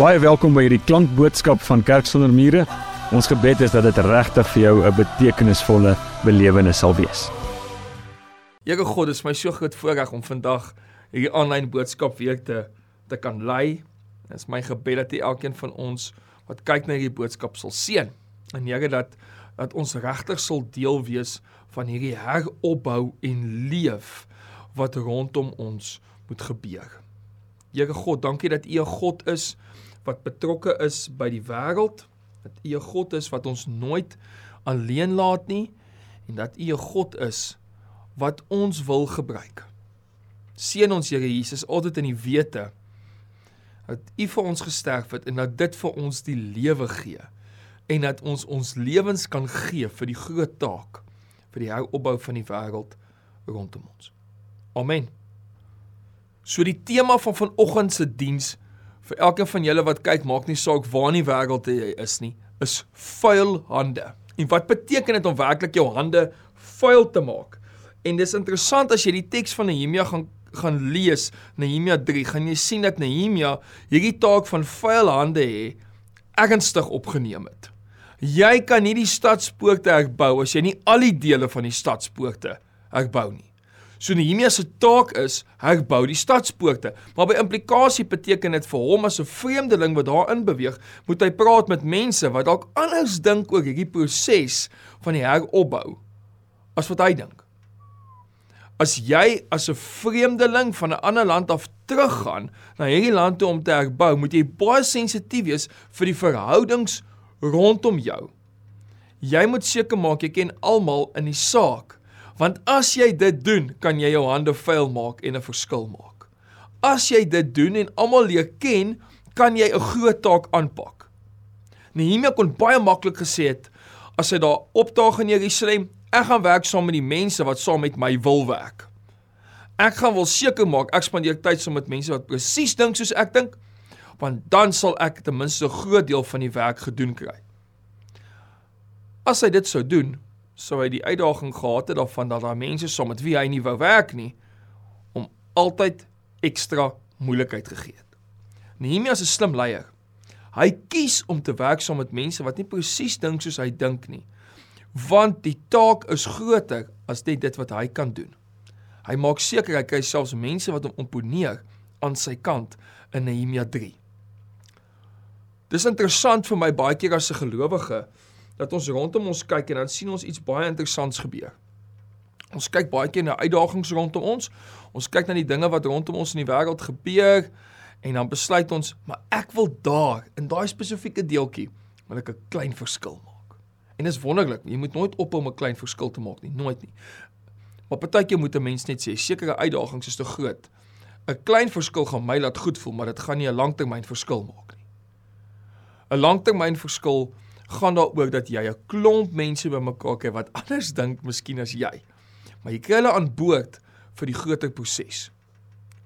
Baie welkom by hierdie klankboodskap van Kerk sonder mure. Ons gebed is dat dit regtig vir jou 'n betekenisvolle belewenis sal wees. Here God, dit is my so groot voorreg om vandag hierdie aanlyn boodskap weer te te kan lei. Dit is my gebed dat elkeen van ons wat kyk na hierdie boodskap sal seën. En Here dat dat ons regtig sal deel wees van hierdie heropbou en leef wat rondom ons moet gebeur. Here God, dankie dat U 'n God is wat betrokke is by die wêreld, dat U 'n God is wat ons nooit alleen laat nie en dat U 'n God is wat ons wil gebruik. Seën ons Here Jesus altyd in die wete dat U vir ons gesterf het en dat dit vir ons die lewe gee en dat ons ons lewens kan gee vir die groot taak vir die heropbou van die wêreld rondom ons. Amen. So die tema van vanoggend se diens vir elkeen van julle wat kyk, maak nie saak waar in die wêreld jy is nie, is vuil hande. En wat beteken dit om werklik jou hande vuil te maak? En dis interessant as jy die teks van Nehemia gaan gaan lees, Nehemia 3, gaan jy sien dat Nehemia hierdie taak van vuil hande hê ernstig opgeneem het. Jy kan nie die stadspoorte herbou as jy nie al die dele van die stadspoorte herbou nie. So Nehemia se taak is herbou die stadspoorte. Maar by implikasie beteken dit vir hom as 'n vreemdeling wat daarin beweeg, moet hy praat met mense wat dalk anders dink oor hierdie proses van die heropbou as wat hy dink. As jy as 'n vreemdeling van 'n ander land af teruggaan na hierdie land toe om te herbou, moet jy baie sensitief wees vir die verhoudings rondom jou. Jy moet seker maak jy ken almal in die saak Want as jy dit doen, kan jy jou hande vuil maak en 'n verskil maak. As jy dit doen en almal leer ken, kan jy 'n groot taak aanpak. Nehemia kon baie maklik gesê het as hy daar opdaag in Jerusalem, ek gaan werk saam met die mense wat saam met my wil werk. Ek gaan wel seker maak ek spandeer tyd saam met mense wat presies dink soos ek dink, want dan sal ek ten minste 'n groot deel van die werk gedoen kry. As hy dit sou doen, sou hy die uitdaging gehad het daarvan dat daar mense saam met wie hy nie wou werk nie om altyd ekstra moeilikheid gegee het. Nehemia is 'n slim leier. Hy kies om te werk saam met mense wat nie presies dink soos hy dink nie. Want die taak is groter as net dit wat hy kan doen. Hy maak seker hy kry selfs mense wat hom imponeer aan sy kant in Nehemia 3. Dis interessant vir my baie keer as 'n gelowige dat ons rondom ons kyk en dan sien ons iets baie interessants gebeur. Ons kyk baie keer na uitdagings rondom ons. Ons kyk na die dinge wat rondom ons in die wêreld gebeur en dan besluit ons, maar ek wil daar in daai spesifieke deeltjie wil ek 'n klein verskil maak. En dit is wonderlik, jy moet nooit ophou om 'n klein verskil te maak nie, nooit nie. Maar partykeer moet 'n mens net sê, sekere uitdagings is te groot. 'n Klein verskil gaan my laat goed voel, maar dit gaan nie 'n langtermyn verskil maak nie. 'n Langtermyn verskil gaan daaroor dat jy 'n klomp mense bymekaar kry wat anders dink miskien as jy. Maar jy kry hulle aan boord vir die groter proses.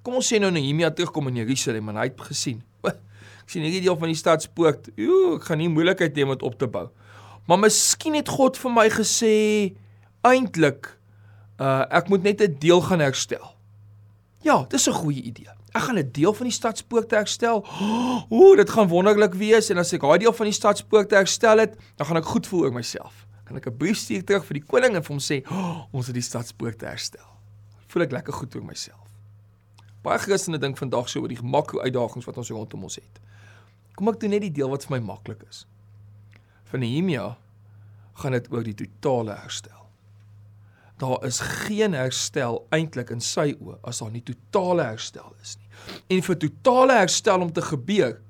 Kom ons sê nou Nehemia terugkom in Jerusalem en hy het gesien. Ek sien hierdie deel van die stadspoort. Ooh, ek gaan nie moeilikheid hê om dit op te bou. Maar miskien het God vir my gesê eintlik uh ek moet net 'n deel gaan herstel. Ja, dis 'n goeie idee. Ek gaan 'n deel van die stadspoort herstel. Ooh, dit gaan wonderlik wees en as ek daai deel van die stadspoort herstel het, dan gaan ek goed voel oor myself. Kan ek 'n brief stuur terug vir die koning en vir hom sê, oh, "Ons het die stadspoort herstel." Voel ek lekker goed oor myself. Baie Christene dink vandag so oor die makro uitdagings wat ons rondom ons het. Kom ek doen net die deel wat vir my maklik is. Vir Nehemia gaan dit oor die totale herstel daar is geen herstel eintlik in sy oë as daar nie totale herstel is nie. En vir totale herstel om te gebeur,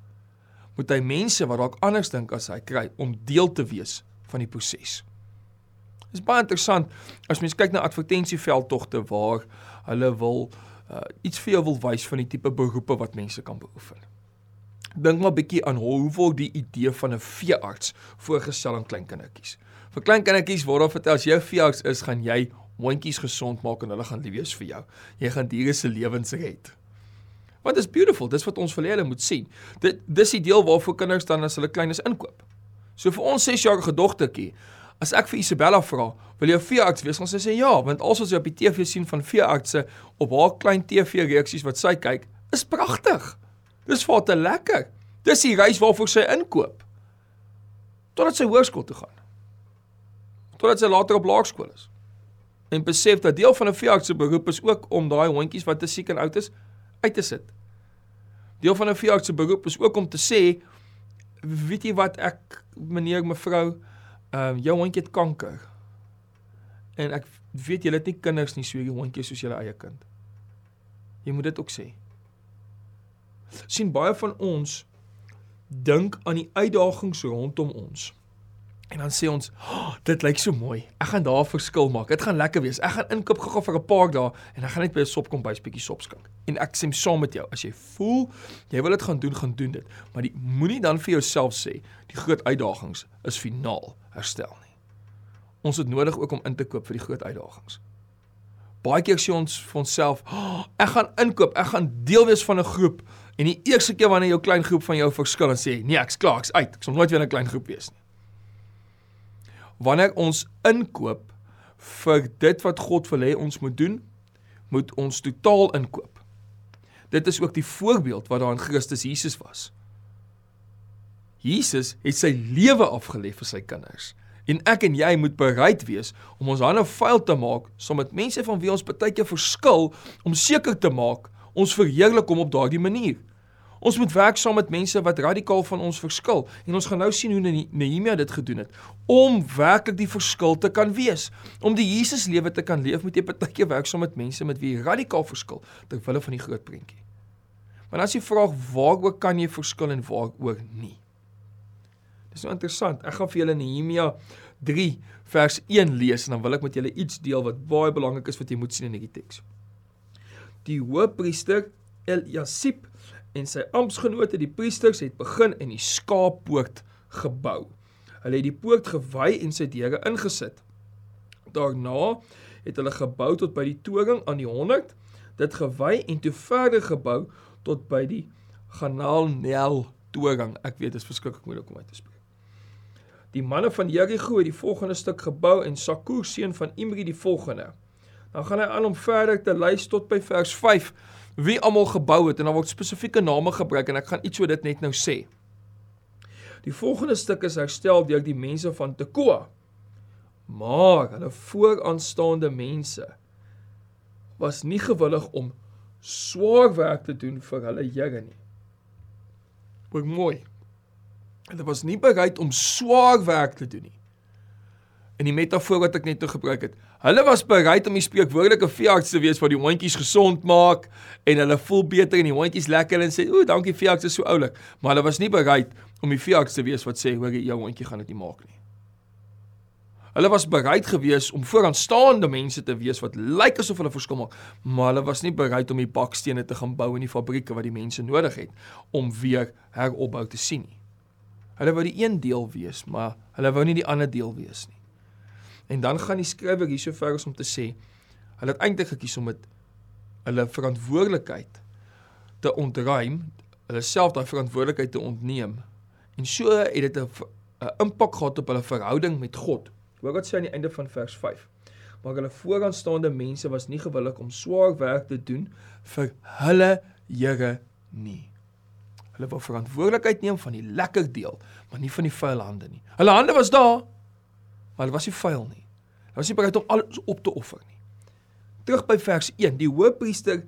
moet hy mense wat dalk anders dink as hy kry om deel te wees van die proses. Dit is baie interessant as mens kyk na advertensieveldtogte waar hulle wil uh, iets vir jou wil wys van die tipe beroepe wat mense kan beoefen. Dink maar bietjie aan hoe word die idee van 'n veearts voorgestel aan klein kindertjies. Vir klein kindertjies word daar vertel as jy veearts is, gaan jy hondjies gesond maak en hulle gaan lief wees vir jou. Jy gaan diere se lewens red. Wat is beautiful, dis wat ons verlede moet sien. Dit dis die deel waarvoor kinders dan as hulle klein is inkoop. So vir ons 6-jarige dogtertjie, as ek vir Isabella vra, wil jy 'n veearts wees? Ons sê ja, want als ons op die TV sien van veeartse op haar klein TV reeksies wat sy kyk, is pragtig. Dis vir haar te lekker. Dis die reis waarvoor sy inkoop. Totdat sy hoërskool toe gaan. Totdat sy later op laerskool is. En besef dat deel van 'n veearts se beroep is ook om daai hondjies wat te siek en oud is uit te sit. Deel van 'n veearts se beroep is ook om te sê weet jy wat ek meneer mevrou ehm uh, jou hondjie het kanker. En ek weet julle het nie kinders nie, so jy hondjie soos julle eie kind. Jy moet dit ook sê. sien baie van ons dink aan die uitdagings rondom ons. En dan sê ons, oh, dit lyk so mooi. Ek gaan daar 'n verskil maak. Dit gaan lekker wees. Ek gaan inkoop gou-gou vir 'n paar dae en ek gaan net by 'n sopkombuis bietjie sop skink. En ek sê saam met jou, as jy voel jy wil dit gaan doen, gaan doen dit. Maar die moenie dan vir jouself sê die groot uitdagings is finaal herstel nie. Ons het nodig ook om in te koop vir die groot uitdagings. Baie keer sê ons vir onsself, oh, ek gaan inkoop, ek gaan deel wees van 'n groep En die eerste keer wanneer jou klein groep van jou verskil en sê, "Nee, ek's klaar, ek's uit. Ek sal nooit weer in 'n klein groep wees nie." Wanneer ons inkoop vir dit wat God wil hê ons moet doen, moet ons totaal inkoop. Dit is ook die voorbeeld wat daar in Christus Jesus was. Jesus het sy lewe afgelê vir sy kinders. En ek en jy moet bereid wees om ons hande vuil te maak saam met mense van wie ons baie keer verskil om seker te maak Ons verheerlik hom op daardie manier. Ons moet werk saam met mense wat radikaal van ons verskil en ons gaan nou sien hoe Nehemia dit gedoen het om werklik die verskil te kan wees. Om die Jesus lewe te kan leef, moet jy partykeer werk saam met mense met wie jy radikaal verskil ter wille van die groot prentjie. Maar as jy vra waaroor kan jy verskil en waaroor nie. Dis nou interessant. Ek gaan vir julle Nehemia 3 vers 1 lees en dan wil ek met julle iets deel wat baie belangrik is wat jy moet sien in hierdie teks die hoofpriester Eliasib en sy amptgenote die priesters het begin in die skaappoort gebou. Hulle het die poort gewy en sy deure ingesit. Daarna het hulle gebou tot by die toring aan die 100, dit gewy en toe verder gebou tot by die Kanaal Nel toring. Ek weet dit is verskriklik moeilik om uit te spreek. Die manne van Jerigo het die volgende stuk gebou en Sakur seun van Imri die volgende. Dan gaan hy aan om verder te lys tot by vers 5 wie almal gebou het en dan word spesifieke name gebruik en ek gaan iets oor dit net nou sê. Die volgende stuk is herstel deur die mense van Tekoa. Maar hulle vooraanstaande mense was nie gewillig om swaar werk te doen vir hulle Here nie. Ook mooi. Hulle was nie bereid om swaar werk te doen nie. In die metafoor wat ek net nou gebruik het, Hulle was bereid om die spreekwoordelike veearts te wees wat die hondjies gesond maak en hulle voel beter en die hondjies lekker en sê, "Ooh, dankie veearts, is so oulik." Maar hulle was nie bereid om die veearts te wees wat sê, "Hoor, jou hondjie gaan dit nie maak nie." Hulle was bereid gewees om vooraanstaande mense te wees wat lyk asof hulle verskil maak, maar hulle was nie bereid om die bakstene te gaan bou in die fabrieke wat die mense nodig het om weer heropbou te sien nie. Hulle wou die een deel wees, maar hulle wou nie die ander deel wees nie. En dan gaan die skrywer hierso ver om te sê hulle het eintlik gekies om dit hulle verantwoordelikheid te ontruim, hulle self daai verantwoordelikheid te ontneem. En so het dit 'n impak gehad op hulle verhouding met God. Hoor wat sê aan die einde van vers 5. Maar hulle vooraanstaande mense was nie gewillig om swaar werk te doen vir hulle Here nie. Hulle wou verantwoordelikheid neem van die lekker deel, maar nie van die vuil hande nie. Hulle hande was daar, maar hulle was nie vuil nie. Hulle was nie bereid om alles op te offer nie. Terug by vers 1, die hoofpriester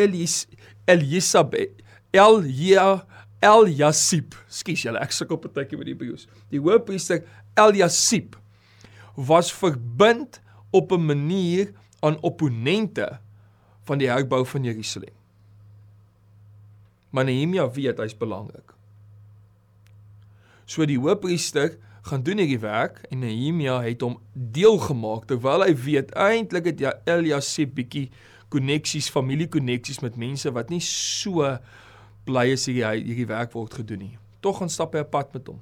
Elis Elisabeth Elia Eliasib. Skus julle, ek sukkel partykie met die Hebreëus. Die hoofpriester Eliasib was verbind op 'n manier aan opponente van die herbou van Jerusalem. Maar Nehemia weet hy's belangrik. So die hoofpriester gaan doen hierdie werk en Nehemia het hom deel gemaak terwyl hy weet eintlik het ja Eliasib bietjie koneksies, familiekoneksies met mense wat nie so bly is hierdie hierdie werk word gedoen nie. Tog gaan stap hy 'n pad met hom.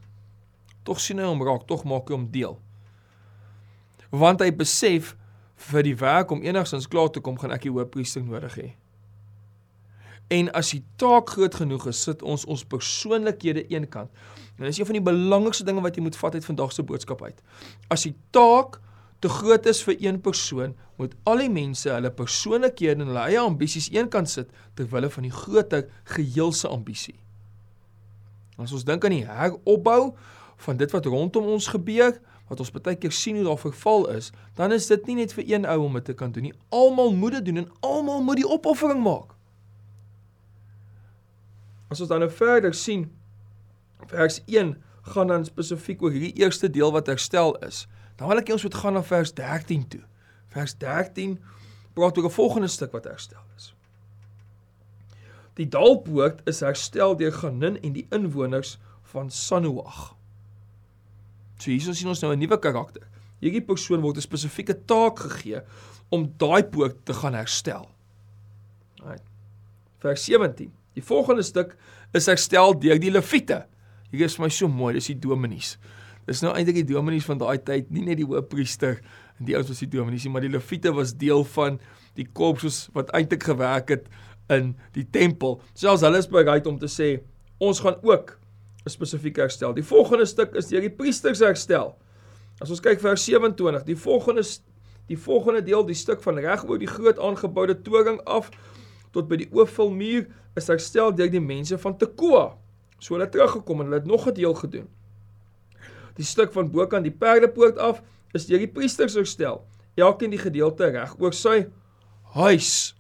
Tog sien hy hom raak, tog maak hy hom deel. Want hy besef vir die werk om enigstens klaar te kom, gaan ek die hoofpriester nodig hê. En as die taak groot genoeg is, sit ons ons persoonlikhede eenkant En dis een van die belangrikste dinge wat jy moet vat uit vandag se boodskap uit. As die taak te groot is vir een persoon, moet al die mense hulle persoonlikhede en hulle eie ambisies eenkant sit ter wille van die groter geheel se ambisie. As ons dink aan die heropbou van dit wat rondom ons gebeur, wat ons baie keer sien hoe daar verval is, dan is dit nie net vir een ou om dit te kan doen nie. Almal moet dit doen en almal moet die opoffering maak. As ons dan nou verder sien, vers 1 gaan dan spesifiek oor hierdie eerste deel wat herstel is. Dan wil ek ons moet gaan na vers 13 toe. Vers 13 praat oor 'n volgende stuk wat herstel is. Die dalpoort is herstel deur Ganin en die inwoners van Sanoag. So hier sien ons nou 'n nuwe karakter. Hierdie persoon word 'n spesifieke taak gegee om daai poort te gaan herstel. Right. Vers 17. Die volgende stuk is herstel deur die Lewiete. Hier is vir my so mooi, dis die dominees. Dis nou eintlik die dominees van daai tyd, nie net die hoofpriester en die ouens was die dominees nie, maar die Lewiete was deel van die korps wat eintlik gewerk het in die tempel. Selfs hulle is bereid om te sê ons gaan ook 'n spesifieke herstel. Die volgende stuk is deur die priesters herstel. As ons kyk vers 27, die volgende die volgende deel, die stuk van reg oor die groot aangeboude toring af tot by die oofvulmuur is herstel deur die mense van Tekoa. So hulle teruggekom en hulle het nog 'n deel gedoen. Die stuk van bokant die perdepoort af is deur die priesters herstel. Elkeen die gedeelte reg oor sy huis.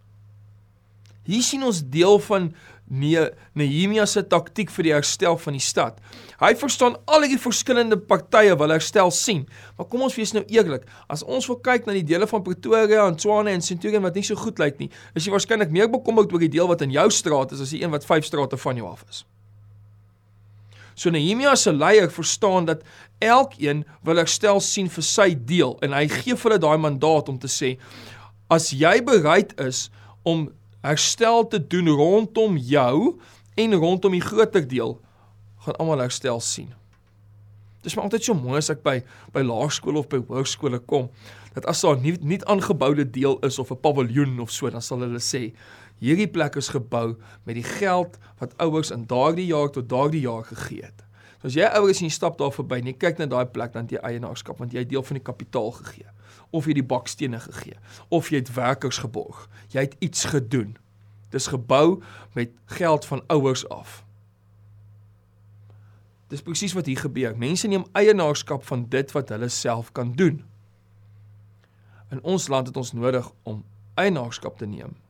Hier sien ons deel van Nee, Nehemia se taktik vir die herstel van die stad. Hy verstaan al die verskillende partye wil herstel sien. Maar kom ons wees nou eerlik, as ons wil kyk na die dele van Pretoria en Tshwane en Centurion wat nie so goed lyk nie, is jy waarskynlik meer bekommerd oor die deel wat in jou straat is as die een wat 5 strate van jou af is. So Nehemia se leier verstaan dat elkeen wil herstel sien vir sy deel en hy gee vir hulle daai mandaat om te sê as jy bereid is om herstel te doen rondom jou en rondom die groter deel gaan almal herstel sien. Dis maar altyd so mooi as ek by by laerskool of by hoërskole kom dat as daar nie nie aangeboude deel is of 'n paviljoen of so dan sal hulle sê hierdie plek is gebou met die geld wat ouers in daardie jaar tot daardie jaar gegee het. So as jy ouers sien stap daar verby en jy kyk na daai plek dan jy eienaarskap want jy het deel van die kapitaal gegee of jy die bakstene gegee of jy het werkers geborg. Jy het iets gedoen. Dis gebou met geld van ouers af. Dis presies wat hier gebeur. Mense neem eienaarskap van dit wat hulle self kan doen. In ons land het ons nodig om eienaarskap te neem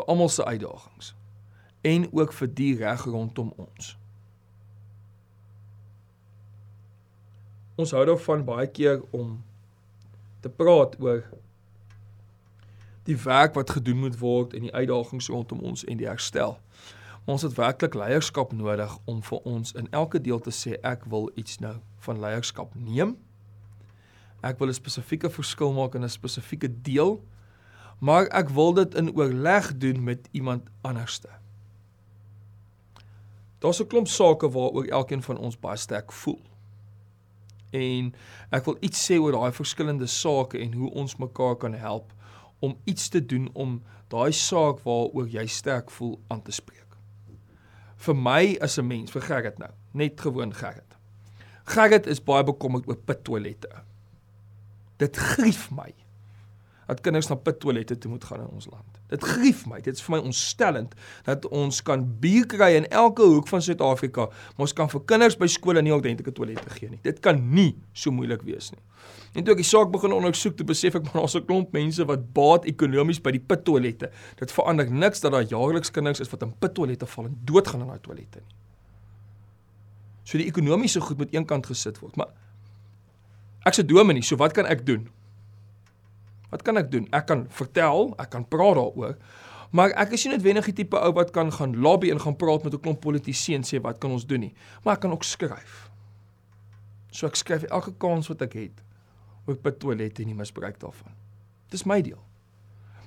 vir almal se uitdagings en ook vir die reg rondom ons. Ons hou daarvan baie keer om te praat oor die werk wat gedoen moet word en die uitdagings rondom ons en die herstel. Maar ons het werklik leierskap nodig om vir ons in elke deel te sê ek wil iets nou van leierskap neem. Ek wil 'n spesifieke verskil maak in 'n spesifieke deel, maar ek wil dit in oorleg doen met iemand anderste. Daar's 'n klomp sake waaroor elkeen van ons baie sterk voel en ek wil iets sê oor daai verskillende sake en hoe ons mekaar kan help om iets te doen om daai saak waaroor jy sterk voel aan te spreek. Vir my as 'n mens, vir Gerrit nou, net gewoon Gerrit. Gerrit is baie bekommerd oor pittoilette. Dit grief my dat kinders na pittoilette toe moet gaan in ons land. Dit grief my. Dit is vir my ontstellend dat ons kan bier kry in elke hoek van Suid-Afrika, maar ons kan vir kinders by skole nie ordentlike toilette gee nie. Dit kan nie so moeilik wees nie. En toe ek die saak begin ondersoek, toe besef ek maar daar's 'n klomp mense wat baat ekonomies by die pittoilette. Dit verander niks dat daar jaarliks kinders is wat in pittoilette val en doodgaan in daai toilette nie. So die ekonomiese goed moet eenkant gesit word, maar ek's 'n dominee, so wat kan ek doen? Wat kan ek doen? Ek kan vertel, ek kan praat daaroor. Maar ek is nie noodwendig die tipe ou wat kan gaan lobby en gaan praat met 'n klomp politici en sê wat kan ons doen nie. Maar ek kan ook skryf. So ek skryf elke kans wat ek het oor by toilette en die misbruik daarvan. Dis my deel.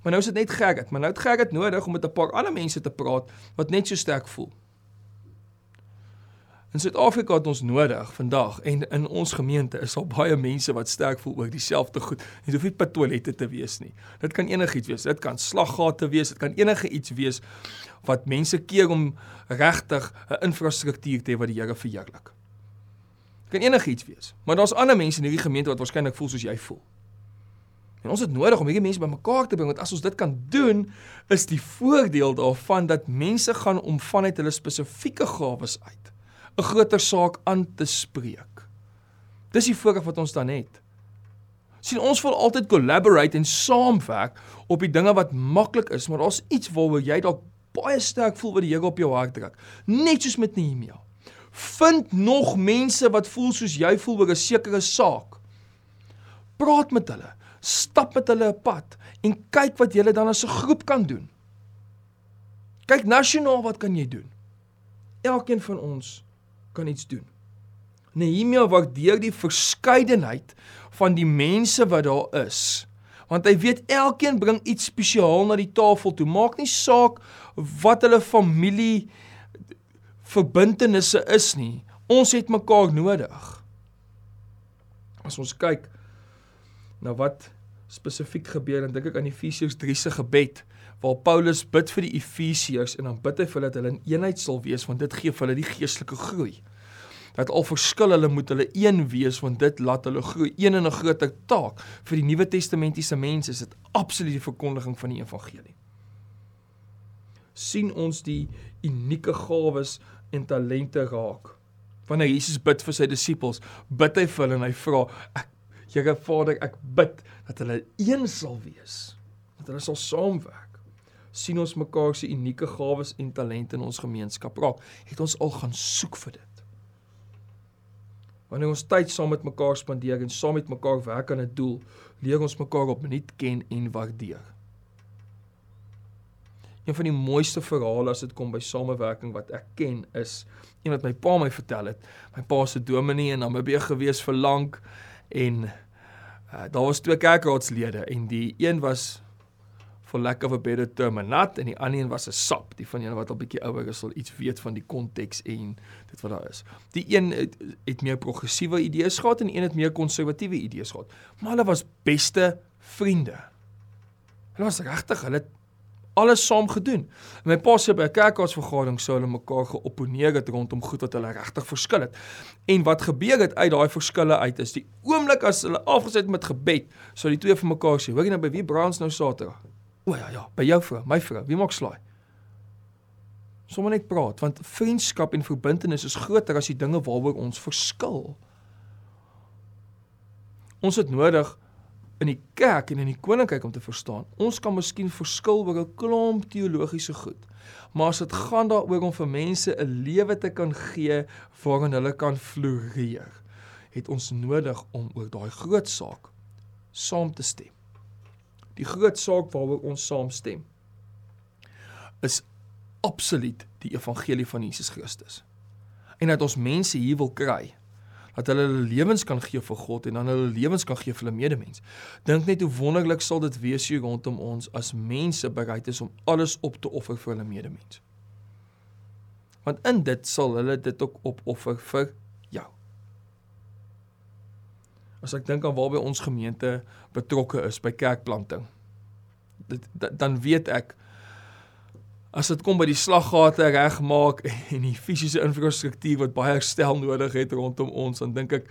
Maar nou is dit net Gerrit, maar nou het Gerrit nodig om met 'n paar ander mense te praat wat net so sterk voel. In Suid-Afrika het ons nodig vandag en in ons gemeente is al baie mense wat sterk voel oor dieselfde goed. Dit hoef nie by toilette te wees nie. Dit kan enigiets wees. Dit kan slaggate wees, dit kan enige iets wees wat mense keer om regtig 'n infrastruktuur te hê wat die Here verheerlik. Dit kan enigiets wees. Maar daar's ander mense in hierdie gemeente wat waarskynlik voel soos jy voel. En ons het nodig om hierdie mense bymekaar te bring want as ons dit kan doen, is die voordeel daarvan dat mense gaan om vanuit hulle spesifieke gawes uit 'n groter saak aan te spreek. Dis die voorreg wat ons dan het. sien ons wil altyd collaborate en saamwerk op die dinge wat maklik is, maar daar's iets waaroor jy dalk baie sterk voel wat die Here op jou hart druk. Net soos met Nehemia. Vind nog mense wat voel soos jy voel oor 'n sekere saak. Praat met hulle, stap met hulle 'n pad en kyk wat julle dan as 'n groep kan doen. Kyk nasionaal wat kan jy doen? Elkeen van ons kan iets doen. Nehemia waardeer die verskeidenheid van die mense wat daar is. Want hy weet elkeen bring iets spesiaal na die tafel toe. Maak nie saak wat hulle familie verbintenisse is nie. Ons het mekaar nodig. As ons kyk na wat spesifiek gebeur, dan dink ek aan Efesiërs 3 se gebed waar Paulus bid vir die Efesiërs en dan bid hy vir hulle dat hulle in eenheid sal wees want dit gee vir hulle die geestelike groei. Dat al verskil hulle moet hulle een wees want dit laat hulle groei. Een en 'n groter taak vir die Nuwe Testamentiese mense is dit absoluut die verkondiging van die evangelie. sien ons die unieke gawes en talente raak. Wanneer Jesus bid vir sy disippels, bid hy vir hulle en hy vra, ek Here Vader, ek bid dat hulle een sal wees, dat hulle sal saamwerk. Sien ons mekaar se unieke gawes en talente in ons gemeenskap raak, het ons al gaan soek vir dit. Wanneer ons tyd saam met mekaar spandeer en saam met mekaar werk aan 'n doel, leer ons mekaar opnuut ken en waardeer. Een van die mooiste verhale as dit kom by samewerking wat ek ken is een wat my pa my vertel het. My pa se dominee in Namibië gewees vir lank en uh, daar was twee kerkraadslede en die een was for lack of a better term 'n nat en die ander een was 'n sap. Die van julle wat al bietjie ouer is sal iets weet van die konteks en dit wat daar is. Die een het, het meer progressiewe idees gehad en een het meer konservatiewe idees gehad. Maar hulle was beste vriende. Hulle was regtig, hulle het alles saam gedoen. En my pa sê by 'n kerkraadsvergadering sou hulle mekaar geopponeer het rondom goed wat hulle regtig verskil het. En wat gebeur het uit daai verskille uit is die oomblik as hulle afgesit met gebed, sou die twee van mekaar sê, "Hoor jy nou by wie brands nou Saterdag?" O ja ja, by jou vrou, my vrou. Wie maak slaai? Sommige net praat want vriendskap en verbintenis is groter as die dinge waaroor ons verskil. Ons het nodig in die kerk en in die koninkryk om te verstaan. Ons kan miskien verskil oor 'n klomp teologiese goed. Maar as dit gaan daaroor om vir mense 'n lewe te kan gee waarin hulle kan floreer, het ons nodig om oor daai groot saak saam te stem. Die groot saak waaroor ons saamstem is absoluut die evangelie van Jesus Christus. En dat ons mense hier wil kry dat hulle hulle lewens kan gee vir God en dan hulle lewens kan gee vir hulle medemens. Dink net hoe wonderlik sal dit wees hier rondom ons as mense bereid is om alles op te offer vir hulle medemens. Want in dit sal hulle dit ook opoffer vir jou. As ek dink aan waarby ons gemeente betrokke is by kerkplanting, dit dan weet ek as dit kom by die slaggate regmaak en die fisiese infrastruktuur wat baie herstel nodig het rondom ons, dan dink ek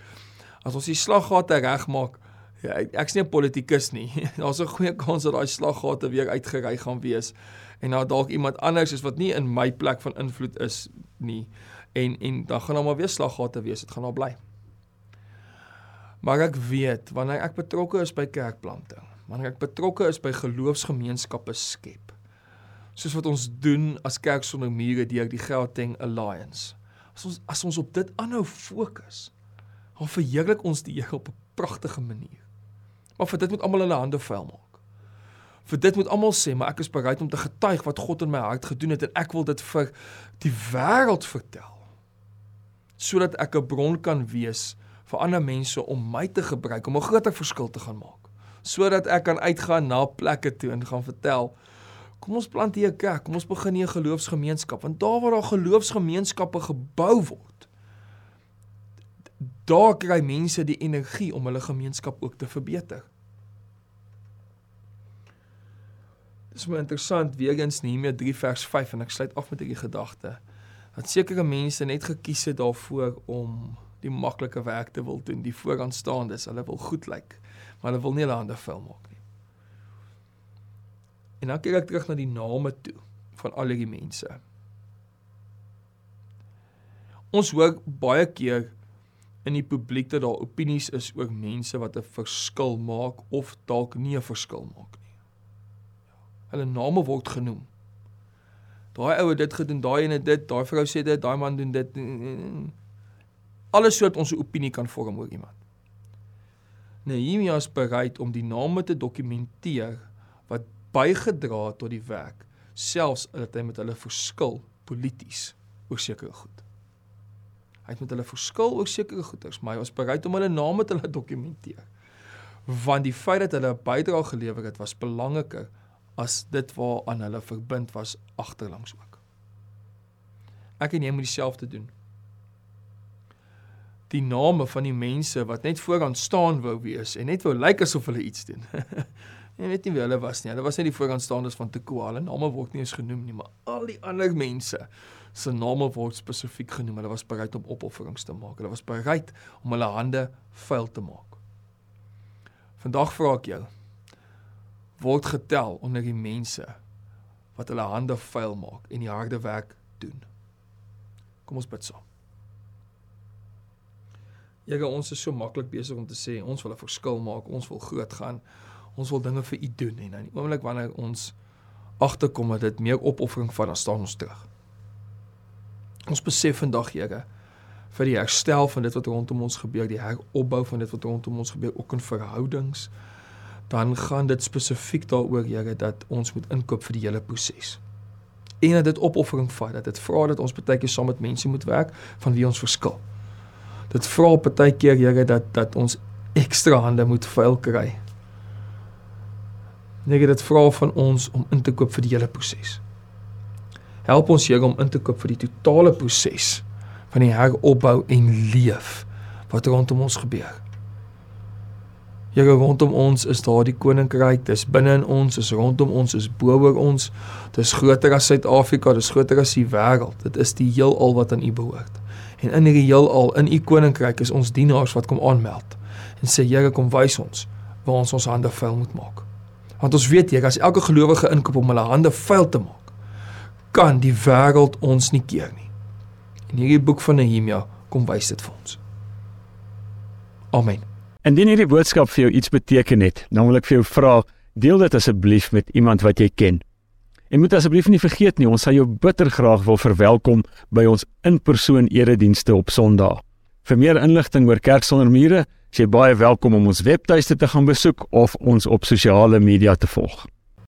as ons die slaggate regmaak, ja, ek's nie 'n politikus nie. Daar's 'n goeie kans dat daai slaggate weer uitgery gaan wees en daar dalk iemand anders is wat nie in my plek van invloed is nie en en dan gaan daar maar weer slaggate wees. Dit gaan daar bly. Maar ek weet wanneer ek betrokke is by kerkplanting, wanneer ek betrokke is by geloofsgemeenskappe skep, soos wat ons doen as kerk sonder mure deur die Gauteng Alliance. As ons as ons op dit aanhou fokus, dan verheerlik ons die Here op 'n pragtige manier. Maar vir dit moet almal hulle hande vuil maak. Vir dit moet almal sê, maar ek is bereid om te getuig wat God in my hart gedoen het en ek wil dit vir die wêreld vertel. Sodat ek 'n bron kan wees vir ander mense om my te gebruik om 'n groter verskil te gaan maak. Sodat ek kan uitgaan na plekke toe en gaan vertel Kom ons plant hier 'n kerk, kom ons begin hier 'n geloofsgemeenskap. Want daar waar daar geloofsgemeenskappe gebou word, daar kry mense die energie om hulle gemeenskap ook te verbeter. Dit is my interessant weer eens Nehemia 3 vers 5 en ek sluit af met hierdie gedagte dat sekere mense net gekies het daarvoor om die maklike werk te wil doen, die vooraanstaandes, hulle wil goed lyk, maar hulle wil nie hulle hande vuil maak nie. En dan kyk ek terug na die name toe van al die mense. Ons hoor baie keer in die publiek dat daar opinies is oor mense wat 'n verskil maak of dalk nie 'n verskil maak nie. Hulle name word genoem. Daai ou het dit gedoen, daai ene dit, daai vrou sê dit, daai man doen dit. Alles sodat ons 'n opinie kan vorm oor iemand. Nehemia is bereid om die name te dokumenteer wat bygedra het tot die werk, selfs al het hy met hulle verskil polities oor sekere goed. Hy het met hulle verskil oor sekere goeders, maar hy was bereid om hulle name te laat dokumenteer. Want die feit dat hulle 'n bydrae gelewer het, was belangriker as dit waaraan hulle verbind was agterlangs ook. Ek en jy moet dieselfde doen. Die name van die mense wat net vooraan staan wou wees en net wou lyk asof hulle iets doen. Jy weet nie wie hulle was nie. Hulle was net die vooraanstaanders van Tekoa. Hulle name word nie eens genoem nie, maar al die ander mense se name word spesifiek genoem. Hulle was bereid om opofferings te maak. Hulle was bereid om hulle hande vuil te maak. Vandag vra ek jou, word getel onder die mense wat hulle hande vuil maak en die harde werk doen. Kom ons bid saam. Here, ons is so maklik besig om te sê ons wil 'n verskil maak, ons wil groot gaan. Ons wil dinge vir U doen en in die oomblik wanneer ons agterkom dat dit meer opoffering van dan staan ons terug. Ons besef vandag, Here, vir die herstel van dit wat rondom ons gebeur, die heropbou van dit wat rondom ons gebeur ook in verhoudings, dan gaan dit spesifiek daaroor, Here, dat ons moet inkoop vir die hele proses. En dat dit opoffering vat, dat dit vra dat ons baie keer saam met mense moet werk van wie ons verskil. Dit vra baie keer, Here, dat dat ons ekstra hande moet vuil kry. Nee, dit vra van ons om in te koop vir die hele proses. Help ons Here om in te koop vir die totale proses van die heropbou en leef wat rondom ons gebeur. Here rondom ons is daar die koninkryk, dis binne in ons, is rondom ons, is bo oor ons. Dis groter as Suid-Afrika, dis groter as die wêreld. Dit is die heelal wat aan U behoort. En in hierdie heelal, in U koninkryk is ons dienaars wat kom aanmeld en sê Here kom wys ons waar ons ons hande vuil moet maak. Want ons weet Here, as elke gelowige inkoop om hulle hande vuil te maak, kan die wêreld ons nie keer nie. In hierdie boek van Nehemia kom wys dit vir ons. Amen. Indien hierdie boodskap vir jou iets beteken het, dan wil ek vir jou vra, deel dit asseblief met iemand wat jy ken. En moet asseblief nie vergeet nie, ons sal jou bitter graag wil verwelkom by ons in-persoon eredienste op Sondag. Vir meer inligting oor Kerk sonder mure, is jy baie welkom om ons webtuiste te gaan besoek of ons op sosiale media te volg.